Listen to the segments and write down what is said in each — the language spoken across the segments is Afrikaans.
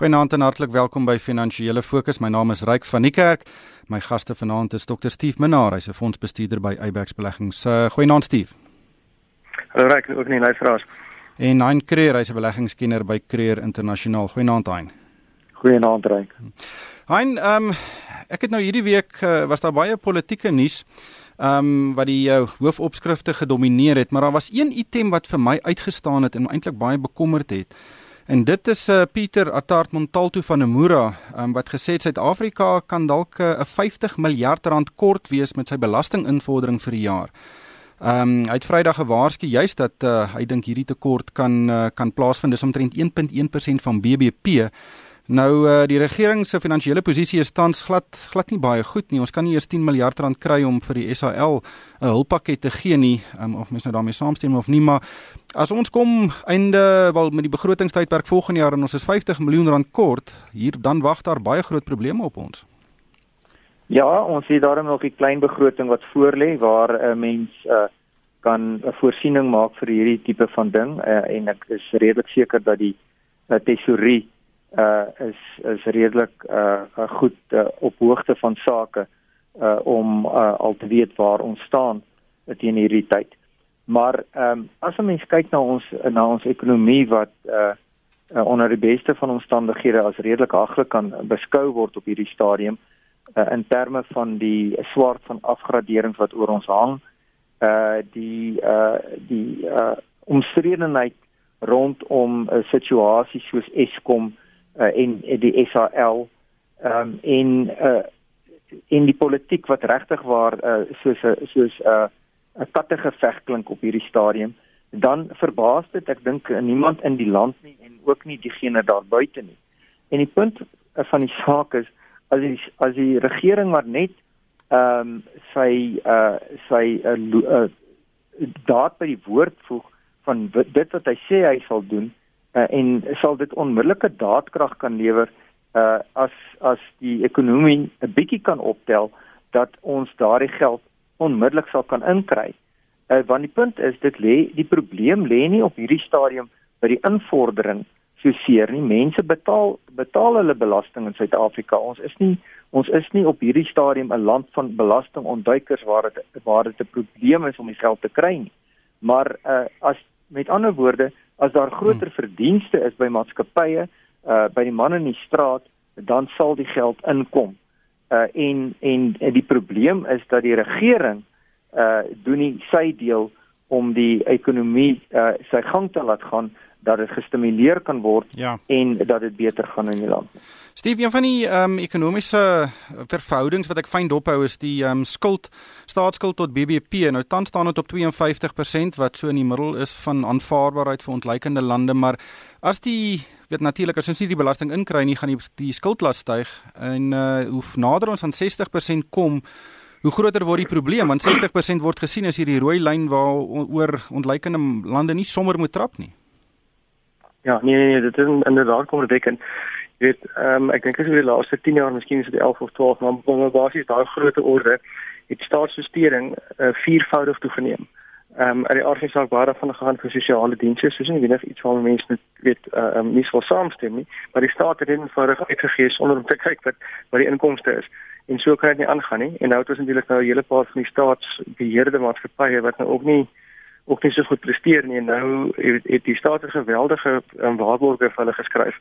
Goeienaand en hartlik welkom by Finansiële Fokus. My naam is Ryk van die Kerk. My gaste vanaand is Dr. Steve Minnar, hy's 'n fondsbestuurder by Eyebax Beleggings. Uh, Goeienaand Steve. Hallo Ryk, ook nie luisteraars. En Hein Creer, hy's 'n beleggingskenner by Creer Internasionaal. Goeienaand Hein. Goeienaand Ryk. Hein, ehm um, ek het nou hierdie week uh, was daar baie politieke nuus ehm um, wat die uh, hoofopskrifte gedomeineer het, maar daar was een item wat vir my uitgestaan het en eintlik baie bekommerd het. En dit is uh, Pieter Attard Montalto van Emura um, wat gesê het Suid-Afrika kan dalk eh, 'n uh, 50 miljard rand kort wees met sy belastinginvordering vir die jaar. Ehm um, hy het Vrydag gewaarsku juist dat uh, hy dink hierdie tekort kan uh, kan plaasvind dis omtrent 1.1% van BBP. Nou uh, die regering se finansiële posisie is tans glad glad nie baie goed nie. Ons kan nie eers 10 miljard rand kry om vir die SAL 'n hulppakket te gee nie, um, of mens nou daarmee saamstem of nie, maar as ons kom einde wel met die begrotingstydperk volgende jaar en ons is 50 miljoen rand kort, hier dan wag daar baie groot probleme op ons. Ja, ons sien daarom nog 'n klein begroting wat voorlê waar 'n uh, mens uh, kan 'n voorsiening maak vir hierdie tipe van ding uh, en ek is redelik seker dat die uh, tesorie uh is is redelik uh goed uh, op hoogte van sake uh om uh, al te weet waar ons staan teen hierdie tyd. Maar ehm um, as 'n mens kyk na ons na ons ekonomie wat uh, uh onder die beste van omstandighede as redelik haglik kan beskou word op hierdie stadium uh, in terme van die swart van afgraderings wat oor ons hang, uh die uh die uh omstredenheid rondom 'n situasie soos Eskom uh, en, en die SAL ehm um, en uh in die politiek wat regtig waar uh, soos soos 'n uh, 'n kattegeveg klink op hierdie stadium dan verbaas dit ek dink niemand in die land nie en ook nie diegene daar buite nie. En die punt uh, van die saak is as die as die regering maar net ehm um, sy uh sy uh, uh daad by die woord voeg van dit wat hy sê hy sal doen uh, en sal dit onmiddellike daadkrag kan lewer uh as as die ekonomie 'n bietjie kan optel dat ons daardie geld onmiddellik sal kan inkry. Uh want die punt is dit lê die probleem lê nie op hierdie stadium by die invordering so seer nie. Mense betaal betaal hulle belasting in Suid-Afrika. Ons is nie ons is nie op hierdie stadium 'n land van belastingontduikers waar dit waar dit 'n probleem is om die geld te kry nie. Maar uh as met ander woorde as daar groter hmm. verdienste is by maatskappye uh by die manne in die straat dan sal die geld inkom uh en en, en die probleem is dat die regering uh doen nie sy deel om die ekonomie uh sy gang te laat gaan dat dit gestimuleer kan word ja. en dat dit beter gaan in die land. Steve, een van die ehm um, ekonomiese verhoudings wat ek fyn dophou is die ehm um, skuld staatsskuld tot BBP. Nou tans staan dit op 52% wat so in die middel is van aanvaarbaarheid vir ontleikende lande, maar as die weet natuurlik as ons nie die belasting inkry nie, gaan die, die skuldlas styg en uh hoe nader ons aan 60% kom, hoe groter word die probleem want 60% word gesien as hierdie rooi lyn waar oor ontleikende lande nie sommer moet trap nie. Ja, nee nee, nee dit is inderdaad kom dit en jy weet, ehm um, ek dink as jy die laaste 10 jaar, miskien is dit 11 of 12, maar maar basies daai groot orde het staatsstudering uh, viervoudig toegeneem. Ehm um, die organisasie baie daarvan gegaan vir sosiale dienste, soos nie wenig iets waarmee mense net weet eh, ehm uh, nie sou saamstem nie, maar die staat het eenvoudig uitgegee sonder om te kyk wat wat die inkomste is. En so kan dit nie aangaan nie. En nou het ons natuurlik nou 'n hele paar van die staatsbeheerde maatskappye wat nou ook nie ook nie so goed presteer nie en nou het, het die staat 'n geweldige um, waarborge vir hulle geskryf.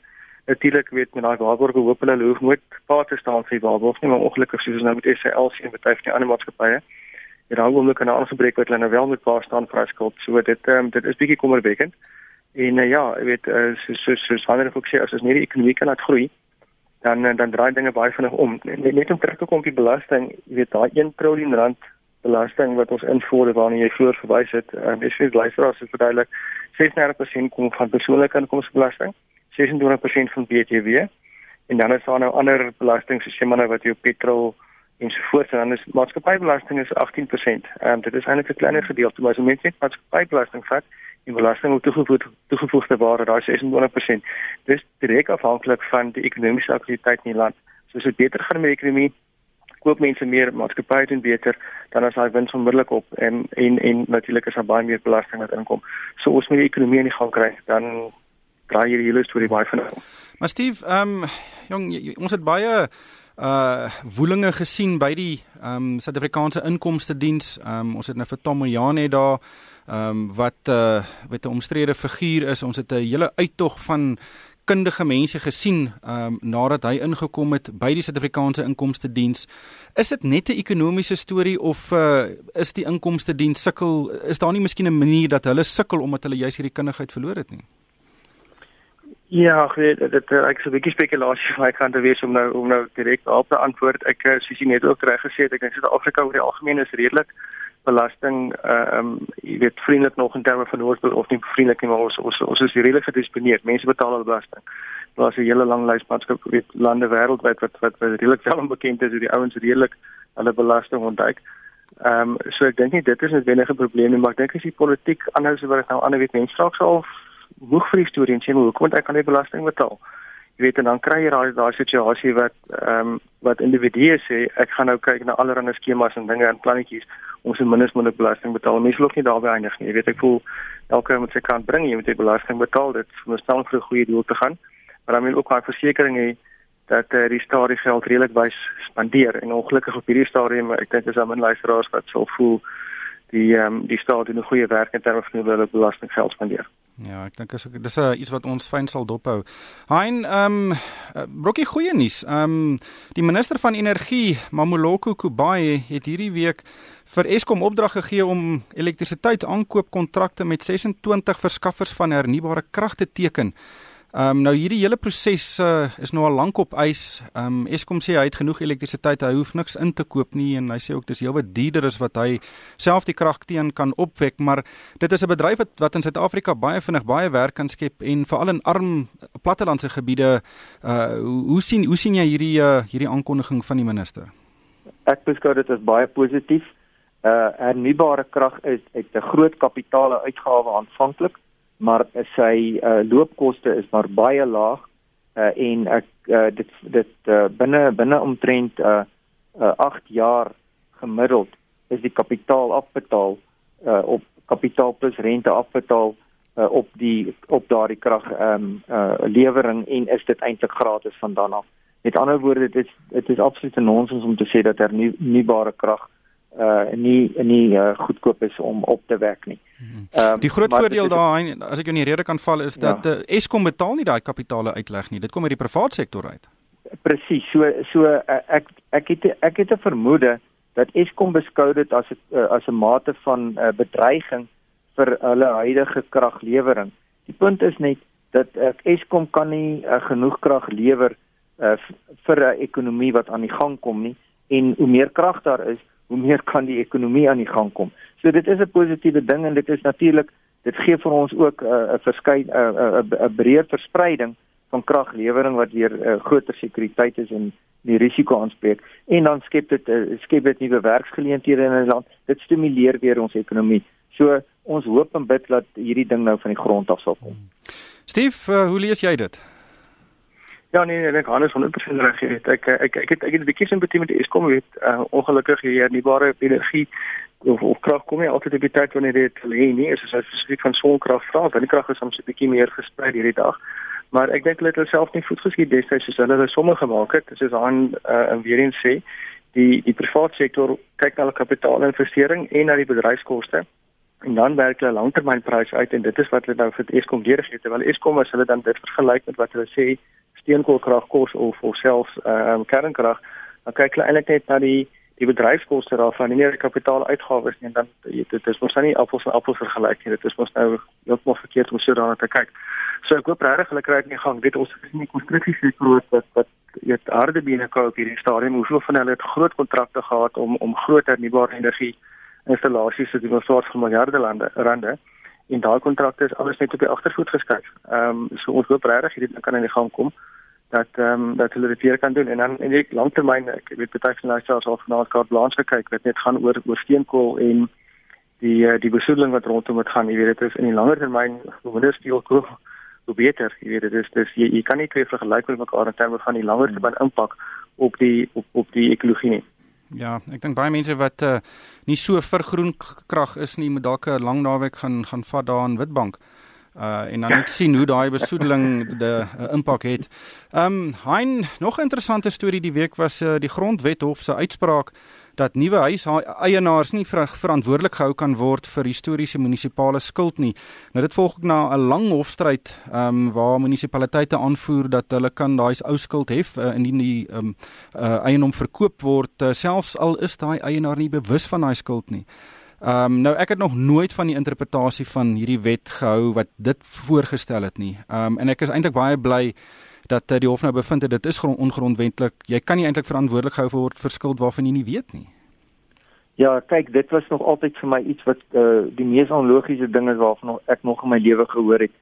Natuurlik weet met daai waarborge hoop hulle hoef nooit pa te staan vir die waarborge nie, maar ongelukkig soos nou met SALC en betref die ander maatskappye. En dan word hulle aangebreek wat hulle nou wel met pa staan vir skuld. So dit um, dit is bietjie kommerwekkend. En uh, ja, jy weet uh, so so so sonder ek sê as ons nie die ekonomie kan laat groei dan dan draai dinge baie vinnig om. Net, net om terug te kom op die belasting, jy weet daai 1 trilljoen rand belasting wat ons invoer waarna jy voor verwys het, um, is vir luisteraars is verduidelik 36% kom van persoonlike inkomstebelasting, 26% van BTW en dan is daar nou ander belastings soos jy maar nou wat jy op petrol en so voort en dan is maatskappybelasting is 18%. Ehm dit is eintlik 'n kleiner gedeelte, maar as mense net maatskappybelasting vat, die belasting op toegevoeg toegevoegde waarde, daai 26%. Dis direk afhanklik van die ekonomiese aktiwiteit in die land. So as dit beter gaan met die ekonomie, koop mense meer maatskappye doen beter dan as hy wins onmiddellik op en en en natuurlik is daar baie meer belasting wat inkom. So ons moet die ekonomie in die gang kry dan draai hierdie hele storie baie vinnig. Maar Steve, ehm um, jong ons het baie uh woelinge gesien by die ehm um, Suid-Afrikaanse inkomste diens. Ehm um, ons het nou vir Tom Jane daar ehm um, wat uh met 'n omstrede figuur is. Ons het 'n hele uittog van kundige mense gesien ehm um, nadat hy ingekom het by die Suid-Afrikaanse inkomste diens. Is dit net 'n ekonomiese storie of uh is die inkomste diens sukkel is daar nie miskien 'n manier dat hulle sukkel omdat hulle juis hierdie kundigheid verloor het nie? Ja, ek weet dit ek so 'n bietjie spekulasie van my kant te wees om nou om nou direk daarop te antwoord. Ek soos jy net ook reg gesê het, ek dink Suid-Afrika oor die algemeen is redelik belasting uh um jy weet vriendelik nog in terme van hoofstel of nie vriendelik nie maar ons ons ons is redelik gedisponeerd. Mense betaal al belasting. Daar's 'n hele lang lys maatskap weet lande wêreldwyd wat wat redelik wel onbekend is hoe die ouens redelik hulle belasting ontduik. Ehm um, so ek dink nie dit is 'n wenige probleem nie, maar ek dink as die politiek aanhou so wat nou ander weet mense straks sal moeg vir die storie en sê hoekom moet ek aan die belasting betaal? jy weet en dan kry jy daai daai situasie wat ehm um, wat individue sê ek gaan nou kyk na allerlei skemas en dinge en plannetjies om se minstens moet belasting betaal. Mense loop nie daarby eindig nie. Jy weet ek voel elke moet sy kant bring, jy moet die belasting betaal. Dit moet staan vir 'n goeie doel te gaan. Maar dan moet ook baie versekerings hê dat uh, die staat die geld redelik wys spandeer en ongelukkig op hierdie stadium ek dink is daar min luisteraars wat sal voel die ehm um, die staat doen 'n goeie werk in terme van hoe hulle belastinggeld spandeer. Ja, ek dink is dis 'n iets wat ons fyn sal dophou. Hein, ehm um, brokkie goeie nuus. Ehm um, die minister van energie, Mamoloko Kubayi, het hierdie week vir Eskom opdrag gegee om elektrisiteit aankoopkontrakte met 26 verskaffers van hernubare krag te teken. Ehm um, nou hierdie hele proses uh, is nou al lank op ys. Ehm um, Eskom sê hy het genoeg elektrisiteit, hy hoef niks in te koop nie en hy sê ook dis heelwat duurder as wat hy self die krag teen kan opwek, maar dit is 'n bedryf wat wat in Suid-Afrika baie vinnig baie werk kan skep en veral in arm plattelandse gebiede. Uh hoe, hoe sien hoe sien jy hierdie uh, hierdie aankondiging van die minister? Ek beskou dit as baie positief. Uh hernubare krag is 'n groot kapitaale uitgawe aanvanklik maar sy uh, loopkoste is maar baie laag uh, en ek uh, dit dit uh, binne binne omtrent 'n uh, 8 uh, jaar gemiddeld is die kapitaal afbetaal uh, op kapitaal plus rente afbetaal uh, op die op daardie krag ehm um, uh, lewering en is dit eintlik gratis van dan af. Met ander woorde dit is dit is absoluut 'n nonsens om te sê dat hernubare krag uh nie nie uh, goedkoop is om op te wek nie. Um, die groot voordeel daai as ek in die rede kan val is dat ja. uh, Eskom betaal nie daai kapitale uitleg nie. Dit kom uit die private sektor uit. Presies. So so uh, ek ek het ek het 'n vermoede dat Eskom beskou dit as 'n uh, as 'n mate van uh, bedreiging vir hulle huidige kraglewering. Die punt is net dat uh, Eskom kan nie uh, genoeg krag lewer uh, vir 'n ekonomie wat aan die gang kom nie en hoe meer krag daar is, hoe meer kan die ekonomie aan die gang kom. So dit is 'n positiewe ding en dit is natuurlik dit gee vir ons ook 'n uh, 'n verskyn 'n uh, 'n uh, breër verspreiding van kraglewering wat weer uh, groter sekuriteit is en die risiko aanspreek en dan skep dit uh, skep dit nuwe werksgeleenthede in 'n land. Dit stimuleer weer ons ekonomie. So ons hoop en bid dat hierdie ding nou van die grond af sal kom. Steve, uh, hoe lees jy dit? Ja nee, nee ek gaan is 100% reg hier. Ek ek ek het ek het 'n bietjie simpatie met Eskom, weet, uh, ongelukkig hier hernubare energie of, of krag kom nie altyd op die tyd wanneer dit lê nie. Is dit spesifiek van sonkrag vra, want die krag is soms 'n bietjie meer gesprei hierdie dag. Maar ek dink hulle het hulle self nie voet geskiet destyds soos hulle hulle somme gemaak het. Soos aan uh, en weer eens sê, die die private sektor kyk na hulle kapitaalinvestering en na die bedryfskoste en dan werk hulle langtermynprys uit en dit is wat hulle nou vir Eskom deurgee terwyl Eskom as hulle dan dit vergelyk met wat hulle sê steenkoolkrag kos of of selfs ehm um, kernkrag, dan kyk hulle eintlik net na die die bedryfskoste daarvan, nie net die kapitaaluitgawes nie en dan dit is mos nou nie appels en appels vergelyk nie. Dit is mos nou heeltemal verkeerd om so daarna te kyk. So ek hoop regtig hulle kry dit in gang. Weet ons is nie konstruksie sektor wat wat dit harde bene koop hierdie stadium. Hoeveel van hulle het groot kontrakte gehad om om groot hernubare energie installasies te doen vir miljarde lande rande en daai kontrakte is alles net op die agtervoet geskuif. Ehm um, so ons hoop regtig hierdie kan in die gang kom dat ehm um, dat hulle dit weer kan doen. En dan in die langtermyn ek weet baie van hulle selfs al vanaand kaart balans gekyk wat net gaan oor oor steenkool en die uh, die besoedeling wat rondom dit gaan. Jy weet dit is in die langer termyn hoe minder steenkool hoe beter. Jy weet dit is dis jy, jy kan nie twee vergelyk met mekaar in terme van die langer termyn impak op die op op die ekologie nie. Ja, ek dink baie mense wat uh, nie so vir groen krag is nie, moet dalk 'n lang naweek gaan gaan vat daar in Witbank. En dan net sien hoe daai besoedeling 'n uh, impak het. Um, hein nog 'n interessante storie die week was uh, die grondwethof se uitspraak dat nuwe huiseienaars nie ver verantwoordelik gehou kan word vir historiese munisipale skuld nie. Nou dit volg na 'n lang hofstryd ehm um, waar munisipaliteite aanvoer dat hulle kan daai ou skuld hef uh, indien die ehm um, uh, eiendom verkoop word uh, selfs al is daai eienaar nie bewus van daai skuld nie. Ehm um, nou ek het nog nooit van die interpretasie van hierdie wet gehou wat dit voorgestel het nie. Ehm um, en ek is eintlik baie bly dat uh, die hof nou bevind het dit is ongrondwetlik. Jy kan nie eintlik verantwoordelik gehou word vir skuld waarvan jy nie weet nie. Ja, kyk, dit was nog altyd vir my iets wat uh, die mees onlogiese ding is waarvan ek nog in my lewe gehoor het,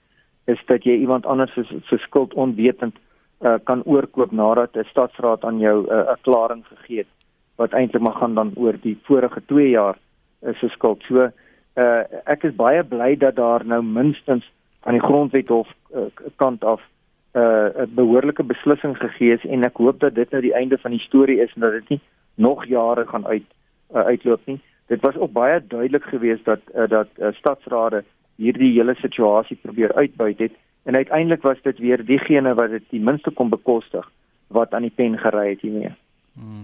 is dat jy iemand anders se vir skuld onwetend uh, kan oorkoop nadat 'n stadsraad aan jou 'n uh, klaring gegee het wat eintlik maar gaan dan oor die vorige 2 jaar se skuld. So uh, ek is baie bly dat daar nou minstens aan die grondwethof uh, kant af uh, 'n behoorlike beslissing gegee is en ek hoop dat dit nou die einde van die storie is en dat dit nie nog jare gaan uit uh, uitloop nie. Dit was ook baie duidelik geweest dat uh, dat uh, stadsrade hierdie hele situasie probeer uitbuit het en uiteindelik was dit weer diegene wat dit die minste kon bekostig wat aan die pen gery het hiermee. Hmm.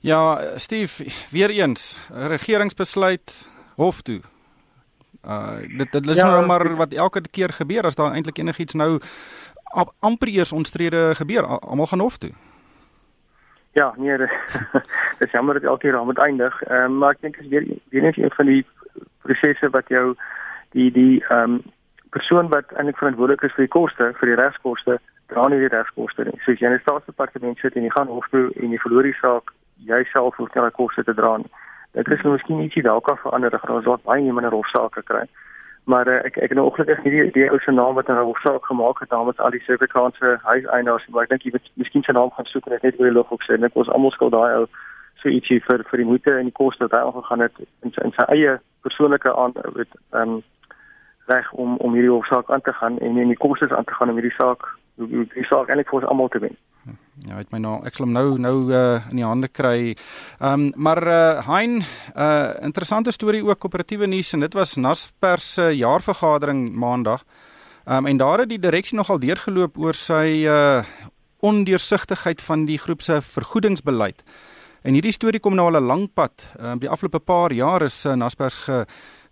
Ja, Steve, weer eens, regeringsbesluit hof toe. Uh dit dit is ja, nou maar wat elke keer gebeur as daar eintlik enigiets nou amper eers onstrede gebeur, almal gaan hof toe. Ja, nee, dit is jammer dat elke keer moet eindig. Ehm um, maar ek dink is weer weer net een van die prosesse wat jou die die ehm um, persoon wat eintlik verantwoordelik is vir die koste, vir die regskoste, dra nie die regskoste nie. So as jy in die staatsdepartement sit en jy gaan hof toe en jy verloor die saak, jy self hoef nie daai koste te dra nie. Dit is nou miskien ietsie dalk kan verander, dat ons dalk baie minder hofsaake kry. Maar uh, ek ek het nou ongelukkig nie die, die ou se naam wat 'n hofsaak gemaak het namens al die Suid-Afrikaanse huiseienaars, maar ek dink jy moet miskien sy naam gaan soek en net oor die lug op sê. Ek was almal skuld daai ou so ietsie vir vir die moeite en die koste wat hy aangegaan het in sy in sy eie persoonlike aan met ehm reg om om hierdie hofsaak aan te gaan en en die kostes aan te gaan om hierdie saak die saak eintlik vir ons almal te wen. Ja, het my nou ek sal hom nou nou uh, in die hande kry. Ehm um, maar uh, Hein, uh, interessante storie ook koöperatiewe nuus en dit was Naspers se uh, jaarvergadering maandag. Ehm um, en daar het die direksie nogal deurgeloop oor sy uh ondeursigtigheid van die groep se vergoedingsbeleid. En hierdie storie kom nou al 'n lang pad. Ehm um, die afgelope paar jaar is uh, Naspers ge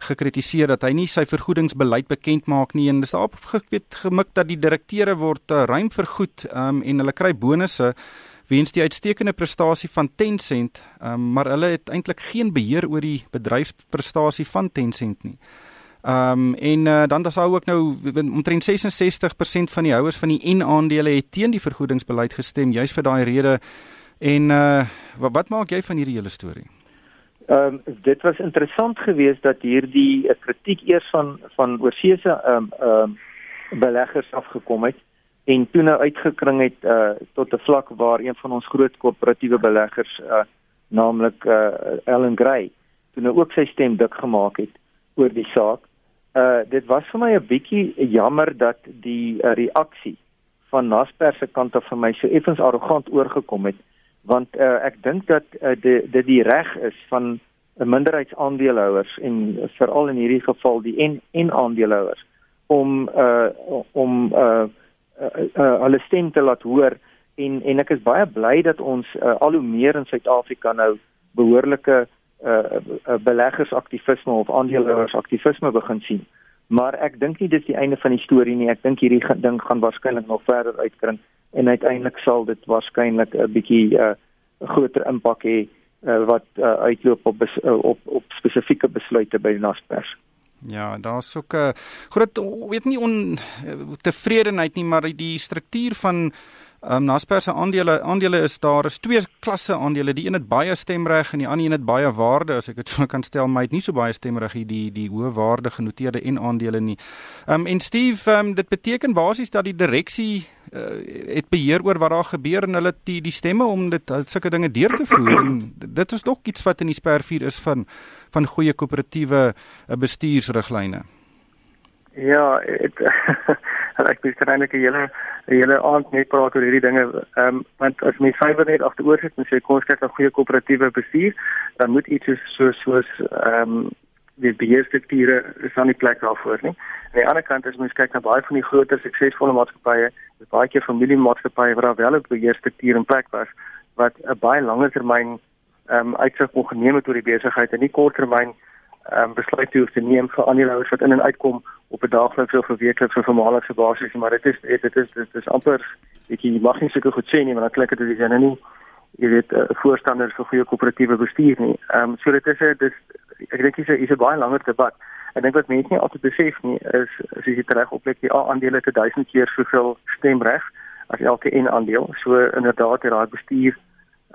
gekritiseer dat hy nie sy vergoedingsbeleid bekend maak nie en dis daarop geweet gemik dat die direkteure word uh, ruim vergoed um, en hulle kry bonusse weens die uitstekende prestasie van Tencent, um, maar hulle het eintlik geen beheer oor die bedryfsprestasie van Tencent nie. Ehm um, en uh, dan das ook nou omtrent 66% van die houers van die N-aandele het teen die vergoedingsbeleid gestem juis vir daai rede. En uh wat, wat maak jy van hierdie hele storie? Ehm um, dit was interessant geweest dat hierdie uh, kritiek eers van van oorseese ehm um, ehm um, beleggers afgekom het en toe nou uitgekring het uh tot 'n vlak waar een van ons groot koöperatiewe beleggers uh naamlik uh Ellen Gray toe nou ook sy stem dik gemaak het oor die saak. Uh dit was vir my 'n bietjie jammer dat die uh, reaksie van Naspers se kant af vir my so effens arrogant oorgekom het want uh, ek dink dat uh, dit die, die reg is van 'n minderheidsaandeelhouers en veral in hierdie geval die en en aandeelhouers om uh om uh, uh, uh hulle stem te laat hoor en en ek is baie bly dat ons uh, al hoe meer in Suid-Afrika nou behoorlike uh, uh beleggersaktivisme of aandeelhouersaktivisme begin sien. Maar ek dink nie dis die einde van die storie nie. Ek dink hierdie ding gaan waarskynlik nog verder uitkring en uiteindelik sal dit waarskynlik 'n bietjie 'n uh, groter impak hê uh, wat uh, uitloop op bes, uh, op op spesifieke besluite by Naspers. Ja, daar's ook 'n uh, groot weet nie on tevredenheid nie, maar die struktuur van um, Naspers se aandele aandele is daar is twee klasse aandele. Die een het baie stemreg en die ander een het baie waarde as ek dit so kan stel, maar hy het nie so baie stemreg hier die die hoë waarde genoteerde en aandele nie. Ehm um, en Steve, um, dit beteken basies dat die direksie uh, het beheer oor wat daar gebeur en hulle die die stemme om dit sulke dinge deur te voer. En dit is dalk iets wat in die spervuur is van van goeie koöperatiewe uh, bestuursriglyne. Ja, het, ek het eintlik 'n hele 'n hele aand net praat oor hierdie dinge. Ehm um, want as mens vyfer net agteroor sit en sê kom ons kyk na goeie koöperatiewe bestuur, dan moet iets soos soos ehm um, die beheerstrukture is aan die plek daarvoor nie. Aan die ander kant as mens kyk na baie van die groter suksesvolle maatskappye, dis baie keer familiemaatskappye waar daar wel 'n beheerstruktuur in plek was wat 'n baie langer termyn ehm um, uitsig kon geneem het oor die besigheid en nie korttermyn ehm um, besluit hoef te neem vir aandeelhouers wat in en uitkom op 'n daaglikse of weeklikse of vermaaligse basis maar dit is dit, dit is dit is amper ek jy mag nie seker goed sê nie maar dan klink dit as jy nou nie jy weet 'n uh, voorstander vir goeie koöperatiewe bestuur nie. Ehm um, so dit is 'n dis ek dink dis 'n is 'n baie langer debat. Ek dink wat mense nie altyd besef nie is as jy reg oplet die aandele te 1000 keer soveel stemreg as elke een aandeel. So inderdaad die raad bestuur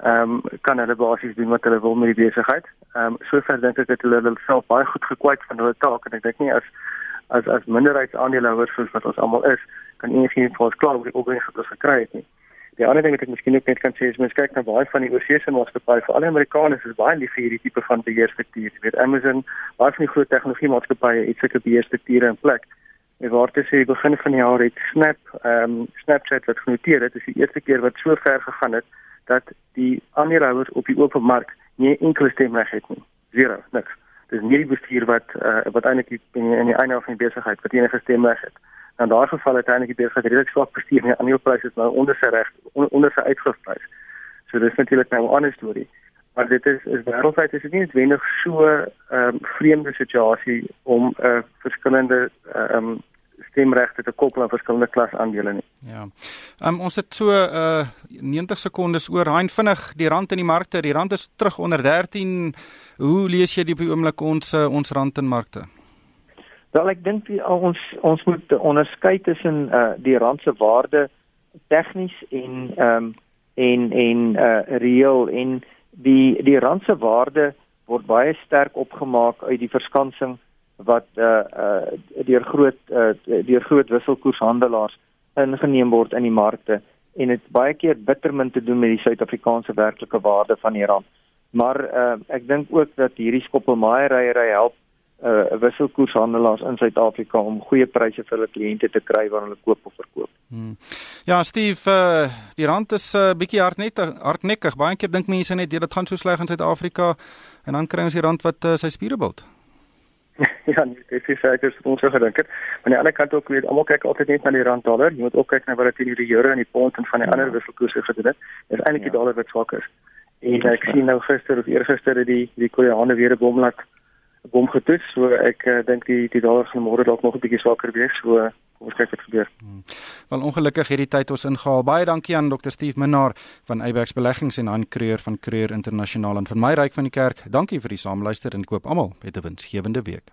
ehm um, kan hulle basies doen wat hulle wil met die besigheid. Ehm um, sover dink ek dat hulle hulle self baie goed gekwyt van hulle taak en ek dink nie as as as minderheidsaandeelhouers soos wat ons almal is, kan enigiemand vir ons kla oor die opbrengs wat ons gekry het nie. Die ander ding wat ek miskien ook net kan sê is mens kyk na baie van die oorsese maatskappye, vir al die Amerikaners is baie lief vir hierdie tipe van beheerstruktuur. Jy weet Amazon, baie van die groot tegnologie maatskappye het sulke beheerstrukture in plek. En waar dit sê begin van die jaar het Snap, ehm um, Snapchat wat genoteer het, is die eerste keer wat so ver gegaan het dat die aandeelhouers op die open mark nie enkele stemreg het nie. Zero, niks. Dis nie die bestuur wat uh, wat eintlik in die einde van die besigheid wat enige stemreg het in daardie geval het eintlik die besigheid redelik swak bestuur en die aandelepryse is nou onder sy reg onder sy uitgifprys. So dis natuurlik nou 'n ander storie. Maar dit is is wêreldwyd is dit nie noodwendig so 'n um, vreemde situasie om 'n uh, verskillende ehm um, stemregte te koppel aan verskillende klas aandele nie. Ja. Um, ons het so uh 90 sekondes oor hein vinnig die rand in die markte. Die rand is terug onder 13. Hoe lees jy die op die oomblik ons uh, ons rand in markte? Wel ek dink ons ons moet onderskei tussen uh die rand se waarde tegnies en ehm um, en en uh reël en die die rand se waarde word baie sterk opgemaak uit die verskansing wat uh uh deur groot uh deur groot wisselkoershandelaars ingeneem word in die markte en dit baie keer bitter min te doen met die Suid-Afrikaanse werklike waarde van die rand. Maar uh ek dink ook dat hierdie skoppelmaaiery help uh wisselkoershandelaars in Suid-Afrika om goeie pryse vir hulle kliënte te kry wanneer hulle koop of verkoop. Hmm. Ja, Steve, uh die rand is 'n uh, bietjie hardnekkig, hardnekkig. Baie keer dink mense net dit gaan so sleg in Suid-Afrika en dan kry ons die rand wat uh, sy spiere bult. ja, nee, dit is seker wat ons so gedink het. Maar aan die ander kant ook weet almal kyk altyd net na die rand dollar. Jy moet ook kyk na wat dit in die euro en die pond en van die ja. ander wisselkoerse gedoen het. Dit is eintlik ja. die dollar wat swak is. En ek sien nou gister of eergister die die Koreane weer 'n bom laat bom getoets so ek uh, dink die die dollar gaan môre dalk nog 'n bietjie swakker wees so kom ons kyk wat gebeur. Hmm. Wel ongelukkig hierdie tyd ons ingehaal. Baie dankie aan Dr. Steve Minnar van Eyebax Beleggings en aan Creer van Creer Internasionaal en van my ryk van die kerk. Dankie vir die saamluister en koop almal 'n winsgewende week.